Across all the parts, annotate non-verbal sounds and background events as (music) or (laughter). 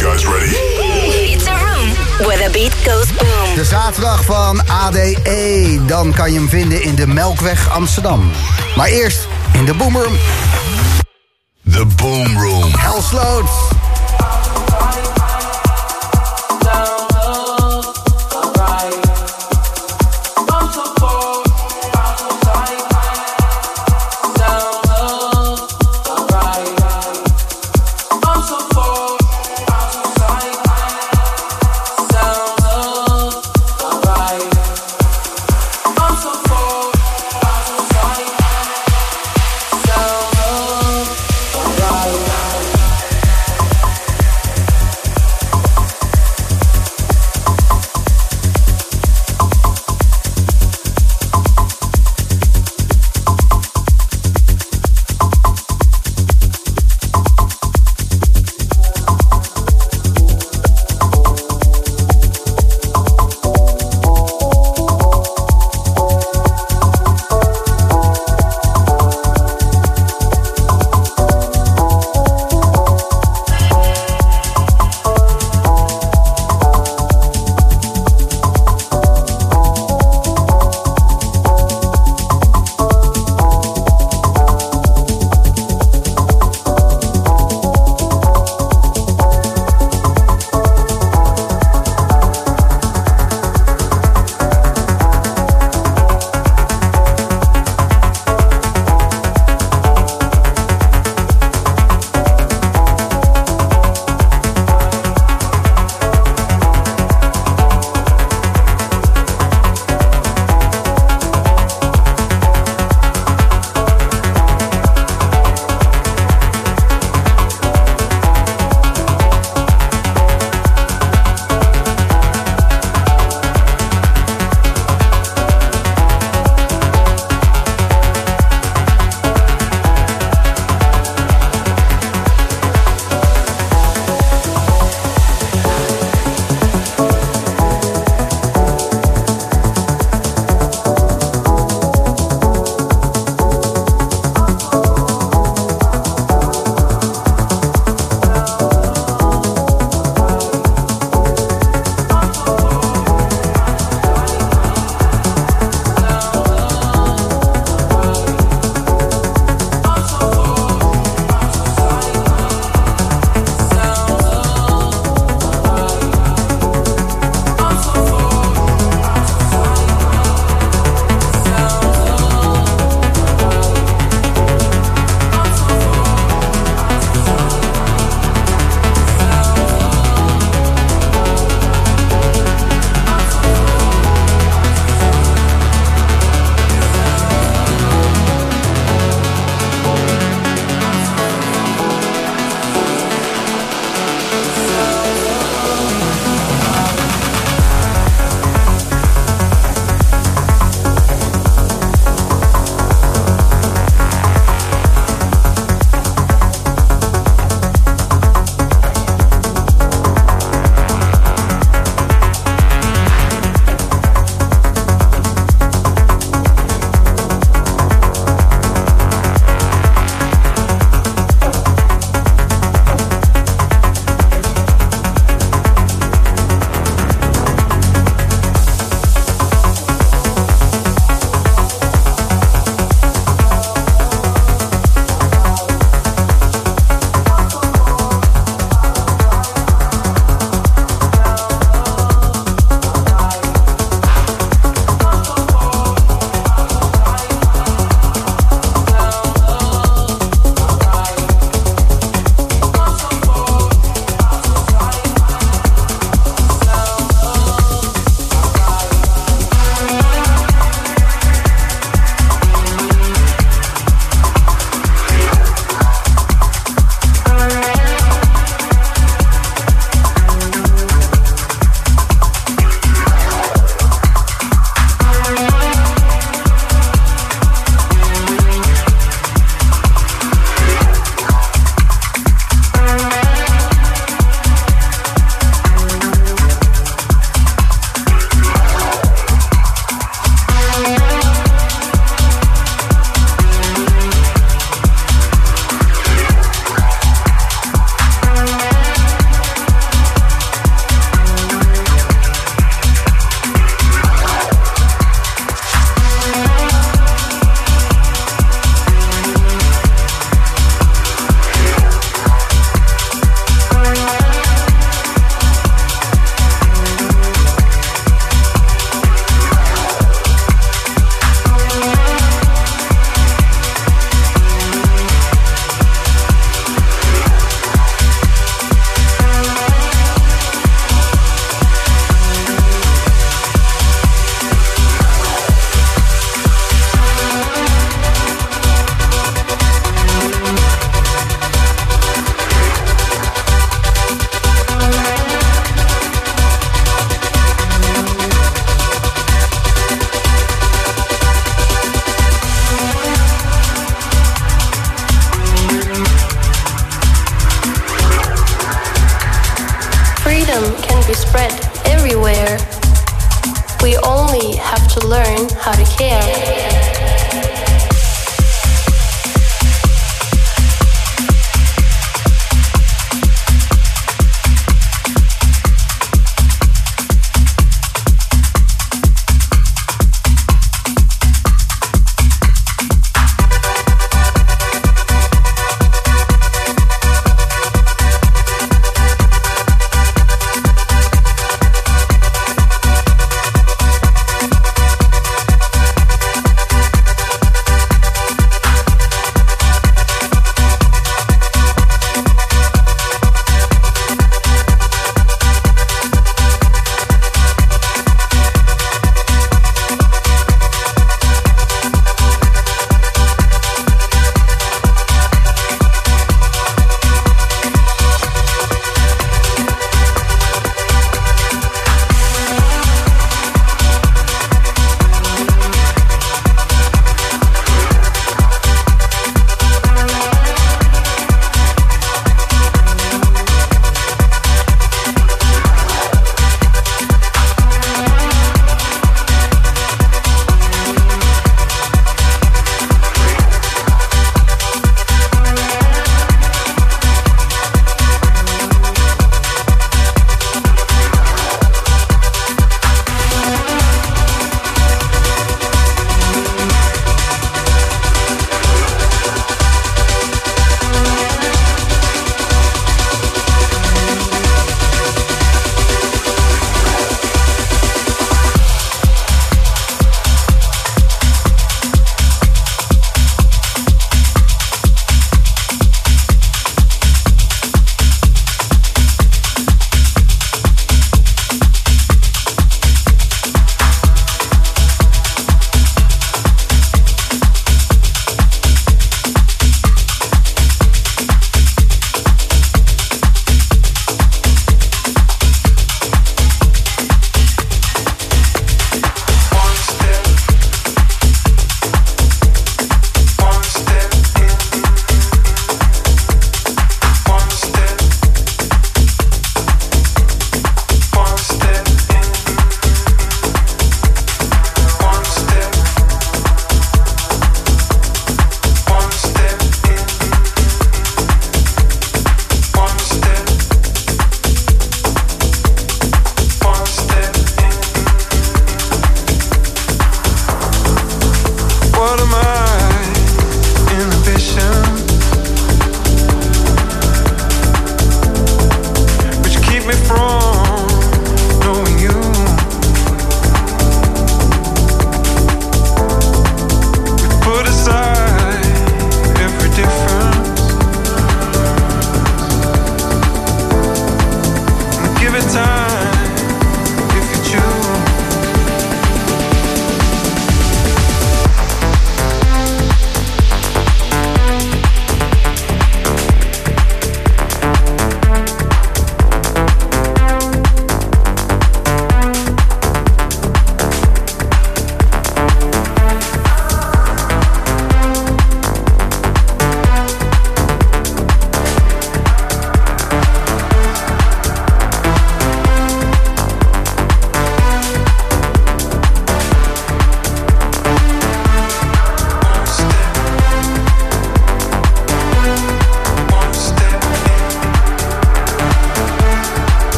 guys ready? It's a room where the beat goes boom. De zaterdag van ADE. Dan kan je hem vinden in de Melkweg Amsterdam. Maar eerst in de Boomroom. The Boom Room. Hell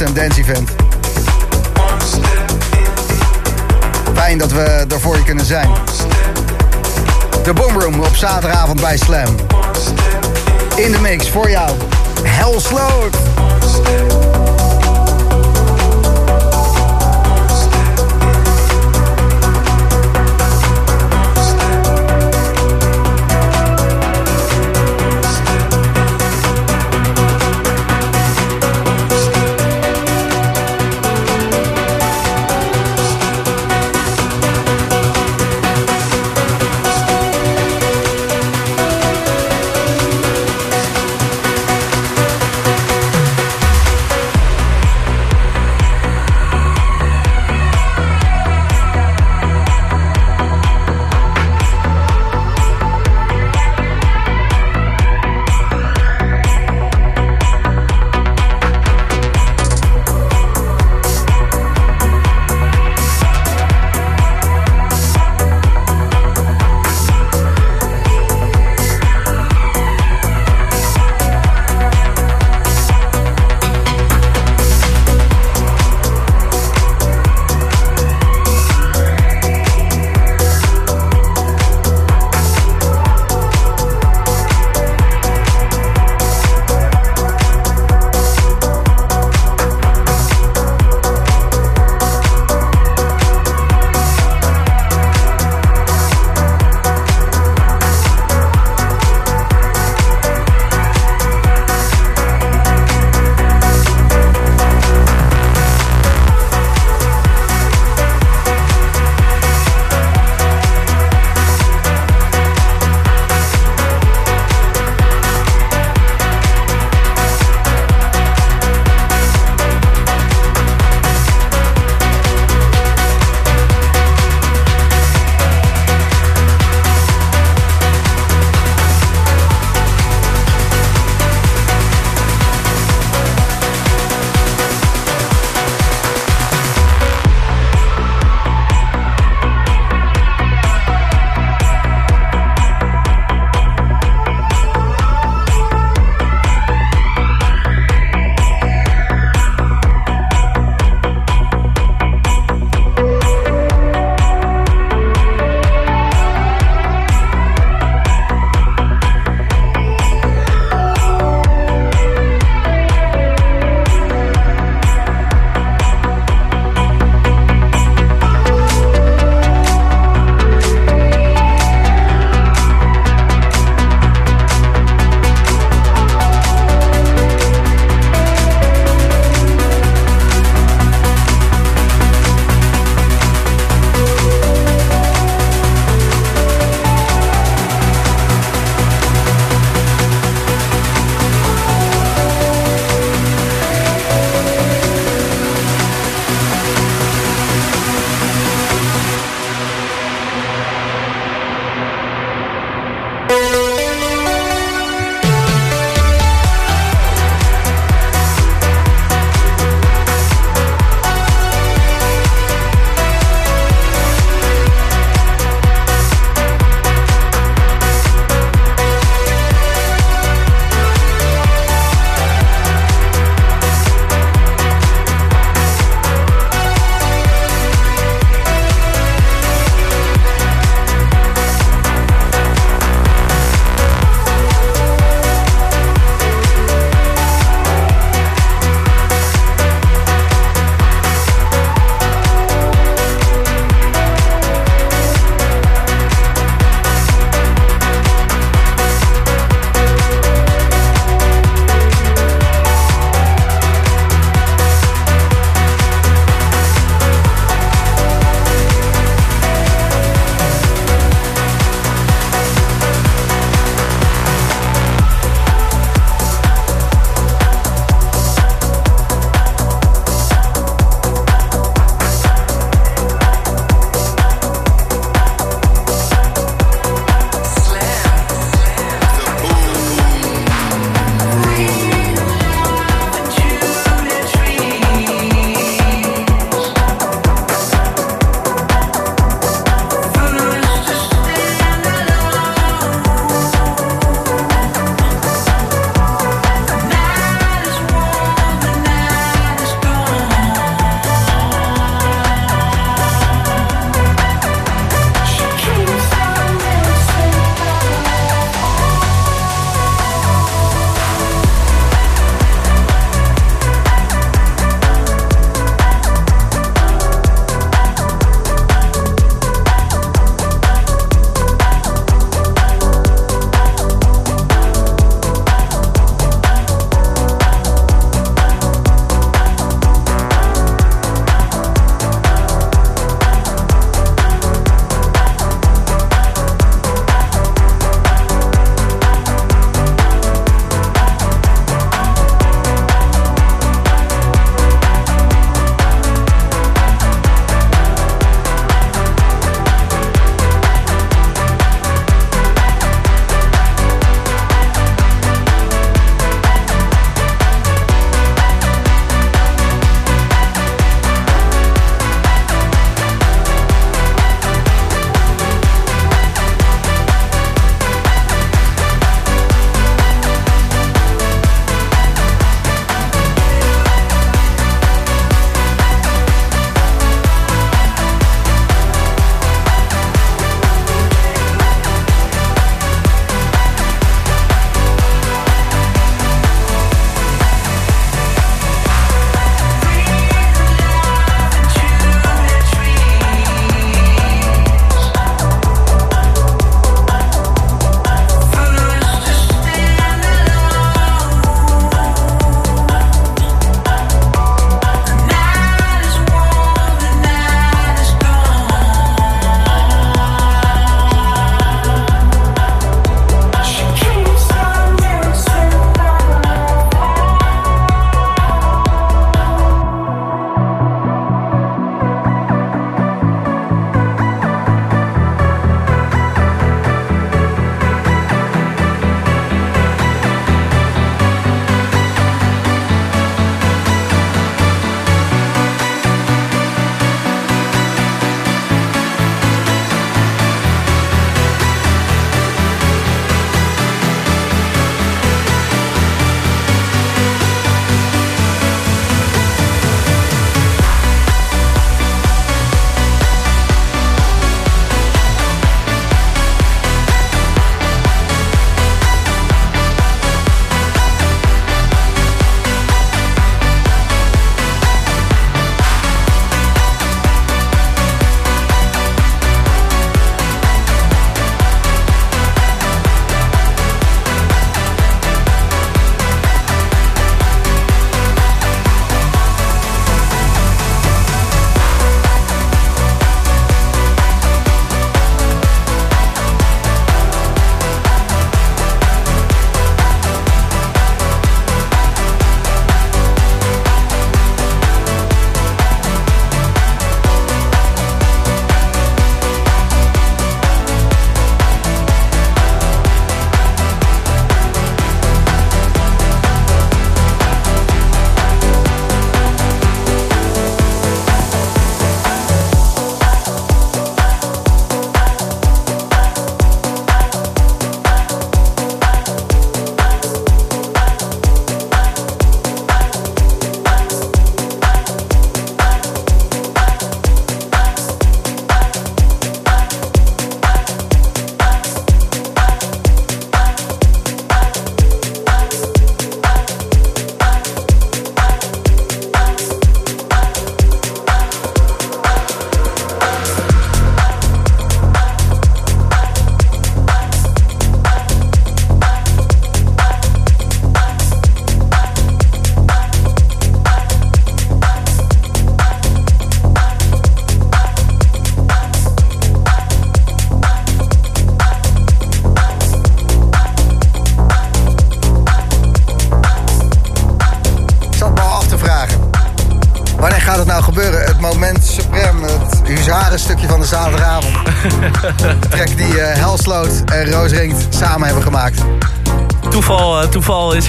Amsterdam Dance Event. Fijn dat we er voor je kunnen zijn. De Boomroom op zaterdagavond bij Slam. In de mix voor jou. Hell Sloot.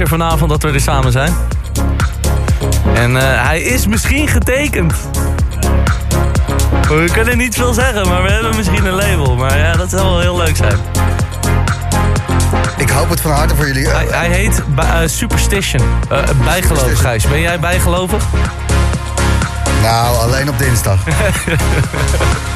Vanavond dat we er samen zijn. En eh, hij is misschien getekend. We kunnen niet veel zeggen, maar we hebben misschien een label. Maar ja, dat zou wel heel leuk zijn. Ik hoop het van harte voor jullie. Hij, hij heet eh, Superstition. Eh, bijgeloof, Superstition. Gijs. Ben jij bijgelovig? Nou, alleen op dinsdag. (laughs)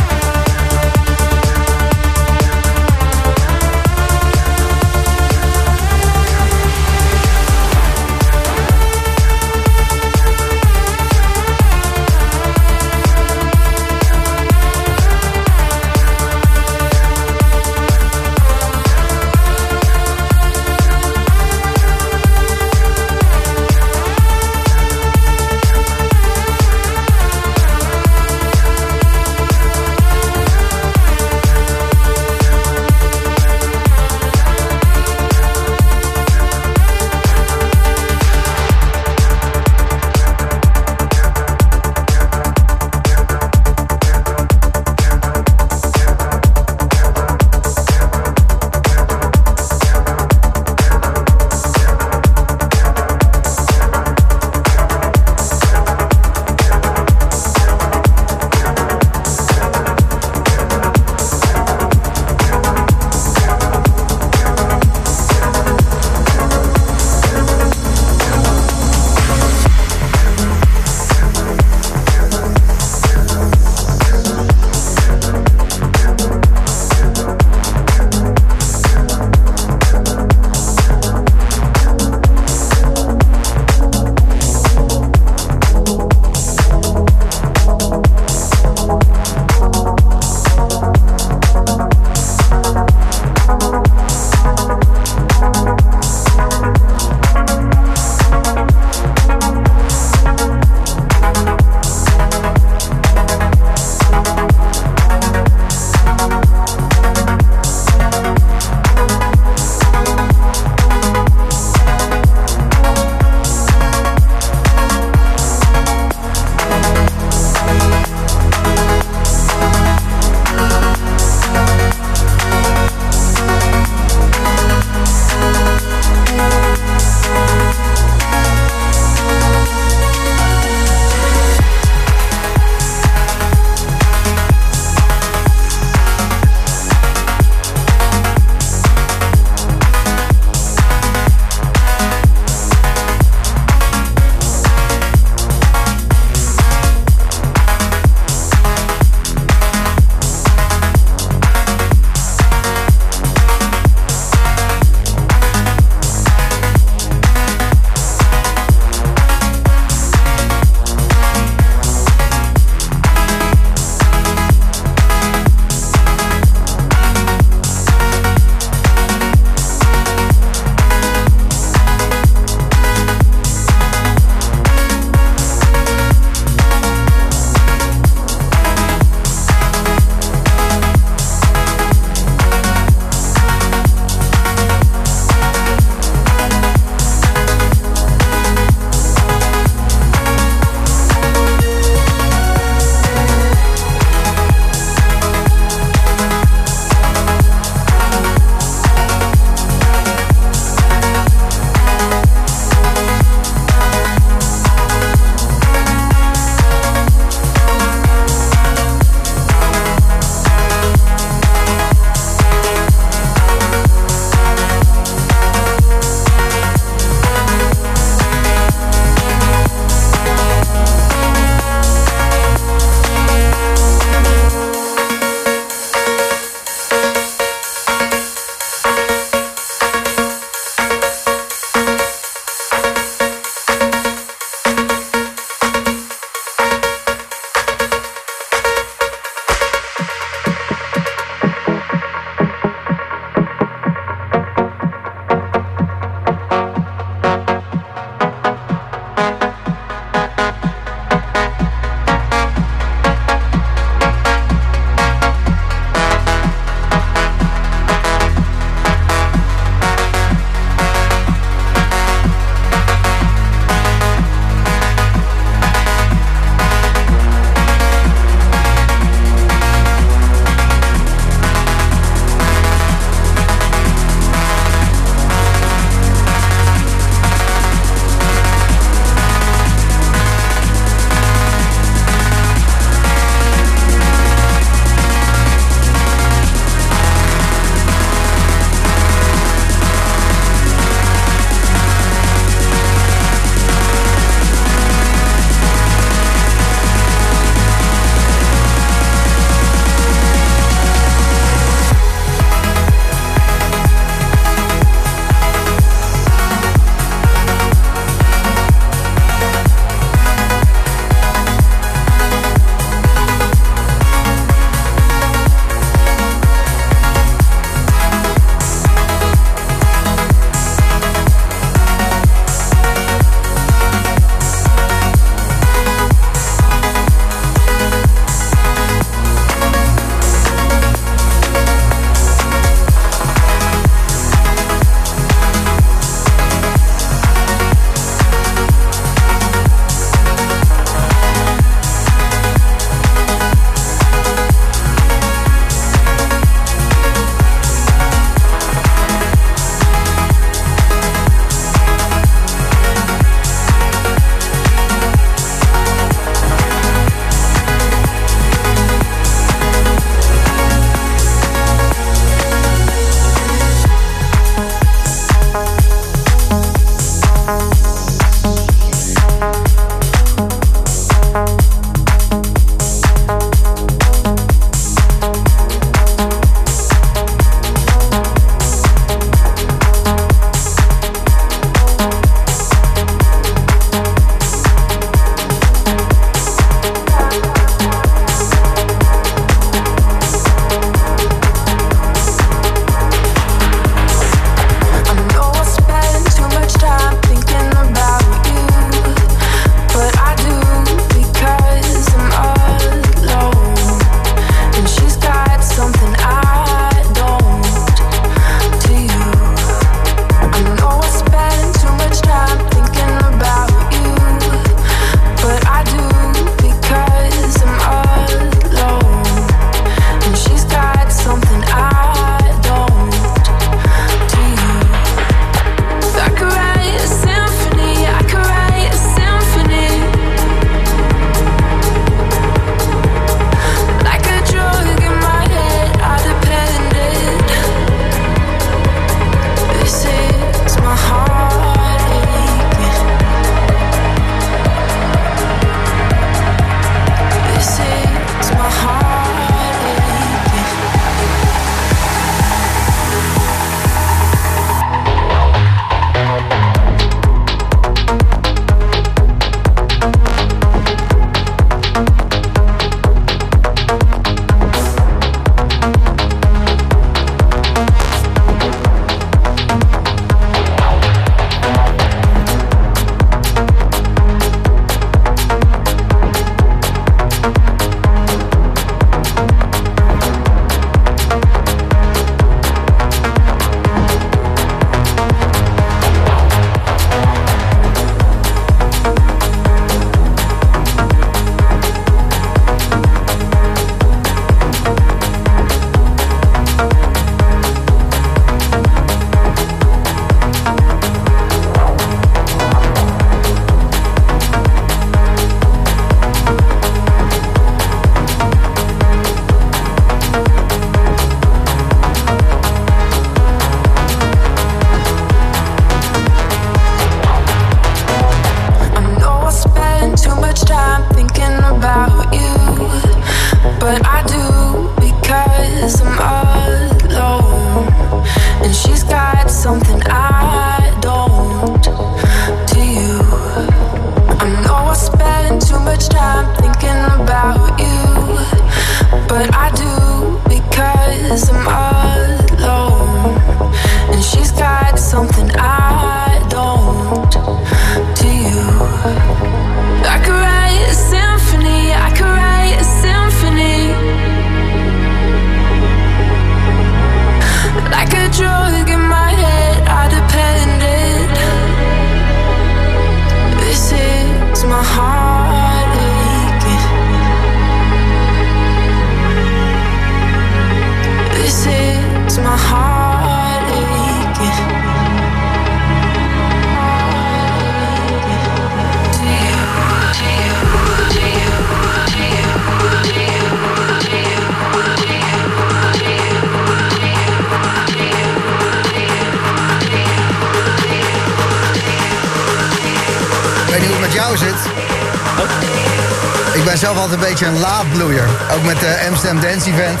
beetje een laadbloeier. Ook met de Amsterdam Dance Event.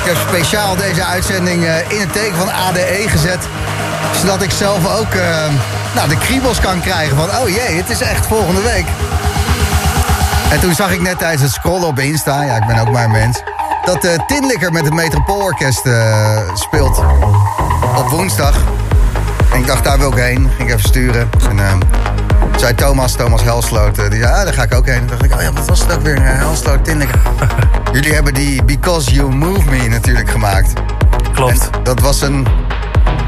Ik heb speciaal deze uitzending eh, in het teken van ADE gezet. Zodat ik zelf ook eh, nou, de kriebels kan krijgen van... oh jee, het is echt volgende week. En toen zag ik net tijdens het scrollen op Insta... ja, ik ben ook maar een mens... dat de Tinlikker met het Metropoolorkest eh, speelt op woensdag. En ik dacht, daar wil ik heen. Ging ik even sturen. En zei Thomas, Thomas Helsloot, eh, die zei, ah, daar ga ik ook heen. Toen dacht ik, oh ja, wat was het ook weer? Uh, Helsloot, Tinlikker. (laughs) Jullie hebben die Because You Move Me natuurlijk gemaakt. Klopt. En dat was een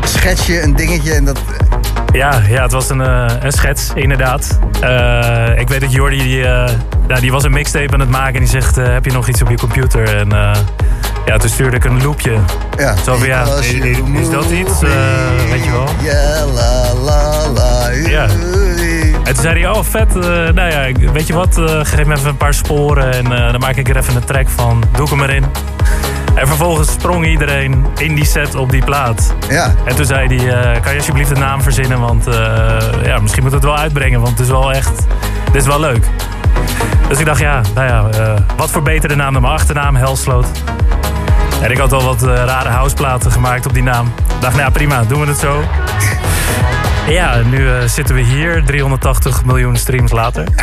schetsje, een dingetje. En dat, Ja, ja, het was een, eh, een schets, inderdaad. Eh, ik weet dat Jordi, die, eh, nou, die was een mixtape aan het maken en die zegt, eh, heb je nog iets op je computer? En eh, ja, toen stuurde ik een loopje. ja. Zo van, ja, is- dat iets? Eh, weet je wel? Ja, la, la, la. Ja. En toen zei hij, oh vet, eh, nou ja, weet je wat, eh, geef me even een paar sporen en eh, dan maak ik er even een track van. Doe ik hem erin. En vervolgens sprong iedereen in die set op die plaat. Ja, En toen zei hij, kan je alsjeblieft een naam verzinnen, want ja, misschien moet het wel uitbrengen, want het is wel echt, dit is wel leuk. Dus ik dacht, ja, nou ja, wat voor betere naam dan mijn achternaam, Helsloot. En ik had al wat rare houseplaten gemaakt op die naam. Ik dacht, nou ja, prima, doen we het zo. Ja, nu eh, zitten we hier, 380 miljoen streams later. (laughs)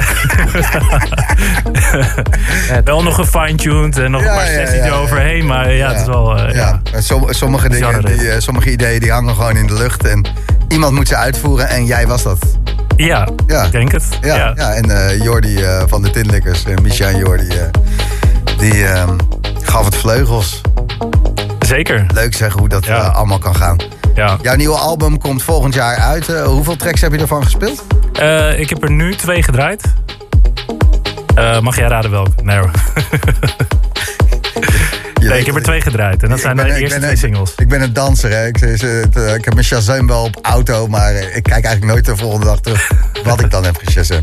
wel nog gefine-tuned en nog Ja, een paar sessies ja, ja. eroverheen, maar ja, het is wel... eh, ja. ja. Som- sommige, dingen, die, eh, sommige ideeën die hangen gewoon in de lucht. En iemand moet ze uitvoeren en jij was dat. Ja, Ja. ik denk het. Ja, ja. En eh Jordi van de Tinlikkers, uh, Micha en Jordi, die eh, gaf het vleugels. Zeker. Leuk zeggen hoe dat allemaal kan gaan. Ja. Jouw nieuwe album komt volgend jaar uit. Eh, hoeveel tracks heb je ervan gespeeld? Eh, ik heb er nu twee gedraaid. Eh, mag jij raden welke? Nee hoor. (laughs) Nee, ik heb er twee gedraaid. En dat zijn ben- de eerste ben- twee singles. Ik ben een danser, hè. Ik, ik, heb mijn Shazam wel op auto, maar ik kijk eigenlijk nooit de volgende dag terug (laughs) wat ik dan heb geshazam.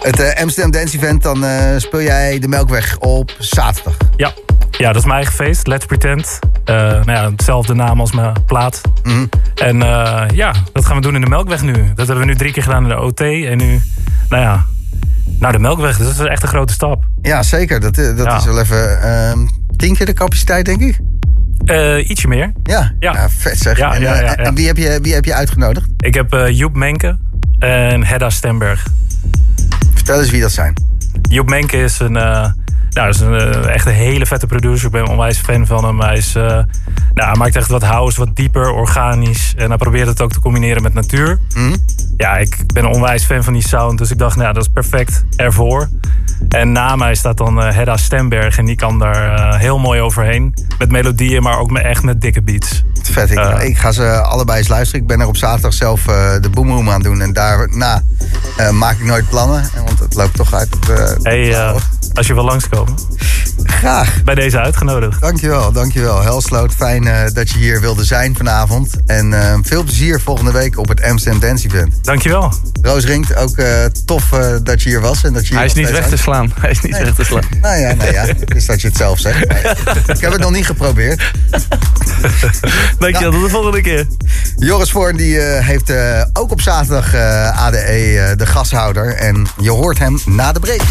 Het Amsterdam Dance Event, dan speel jij de Melkweg op zaterdag. Ja. Ja, dat is mijn eigen feest. Let's Pretend. Eh, nou ja, hetzelfde naam als mijn plaat. Mhm. En eh, ja, dat gaan we doen in de Melkweg nu. Dat hebben we nu drie keer gedaan in de OT. En nu, nou ja, naar de Melkweg. Dus dat is echt een grote stap. Ja, zeker. Dat, eh, dat Ja. is wel even ehm, tien keer de capaciteit, denk ik. Ietsje meer. Ja, ja. Ja. vet zeg. Ja, en ja, wie, heb je, wie heb je uitgenodigd? Ik heb eh, Joep Menke en Hedda Stemberg. Vertel eens wie dat zijn. Joep Menke is een, nou, is een eh, echt een hele vette producer. Ik ben een onwijs fan van hem. Hij, is, eh, nou, hij maakt echt wat house, wat dieper, organisch. En hij probeert het ook te combineren met natuur. Mhm. Ja, ik ben een onwijs fan van die sound. Dus ik dacht, nou, dat is perfect ervoor. En na mij staat dan eh, Hedda Stemberg. En die kan daar heel mooi overheen. Met melodieën, maar ook met, echt met dikke beats. Vet, ik, ik ga ze allebei eens luisteren. Ik ben er op zaterdag zelf de boomroom aan doen. En daarna maak ik nooit plannen. Want het loopt toch uit. Hey, als je wil langskomen, Graag. bij deze uitgenodigd. Dankjewel, dankjewel. Helsloot, fijn eh, dat je hier wilde zijn vanavond. En eh, veel plezier volgende week op het Amsterdam Dance Event. Dankjewel. Roos Rinkt, ook eh, tof eh, dat je hier was. En dat je hier Hij is niet weg te slaan. Hij is niet weg te slaan. Nou ja, nou ja. Dus dat je het zelf zegt. (laughs) ik heb het nog niet geprobeerd. (laughs) Dankjewel, tot de volgende keer. Joris Voorn die, eh, heeft eh, ook op zaterdag eh, ADE eh, de gashouder. En je hoort hem na de break.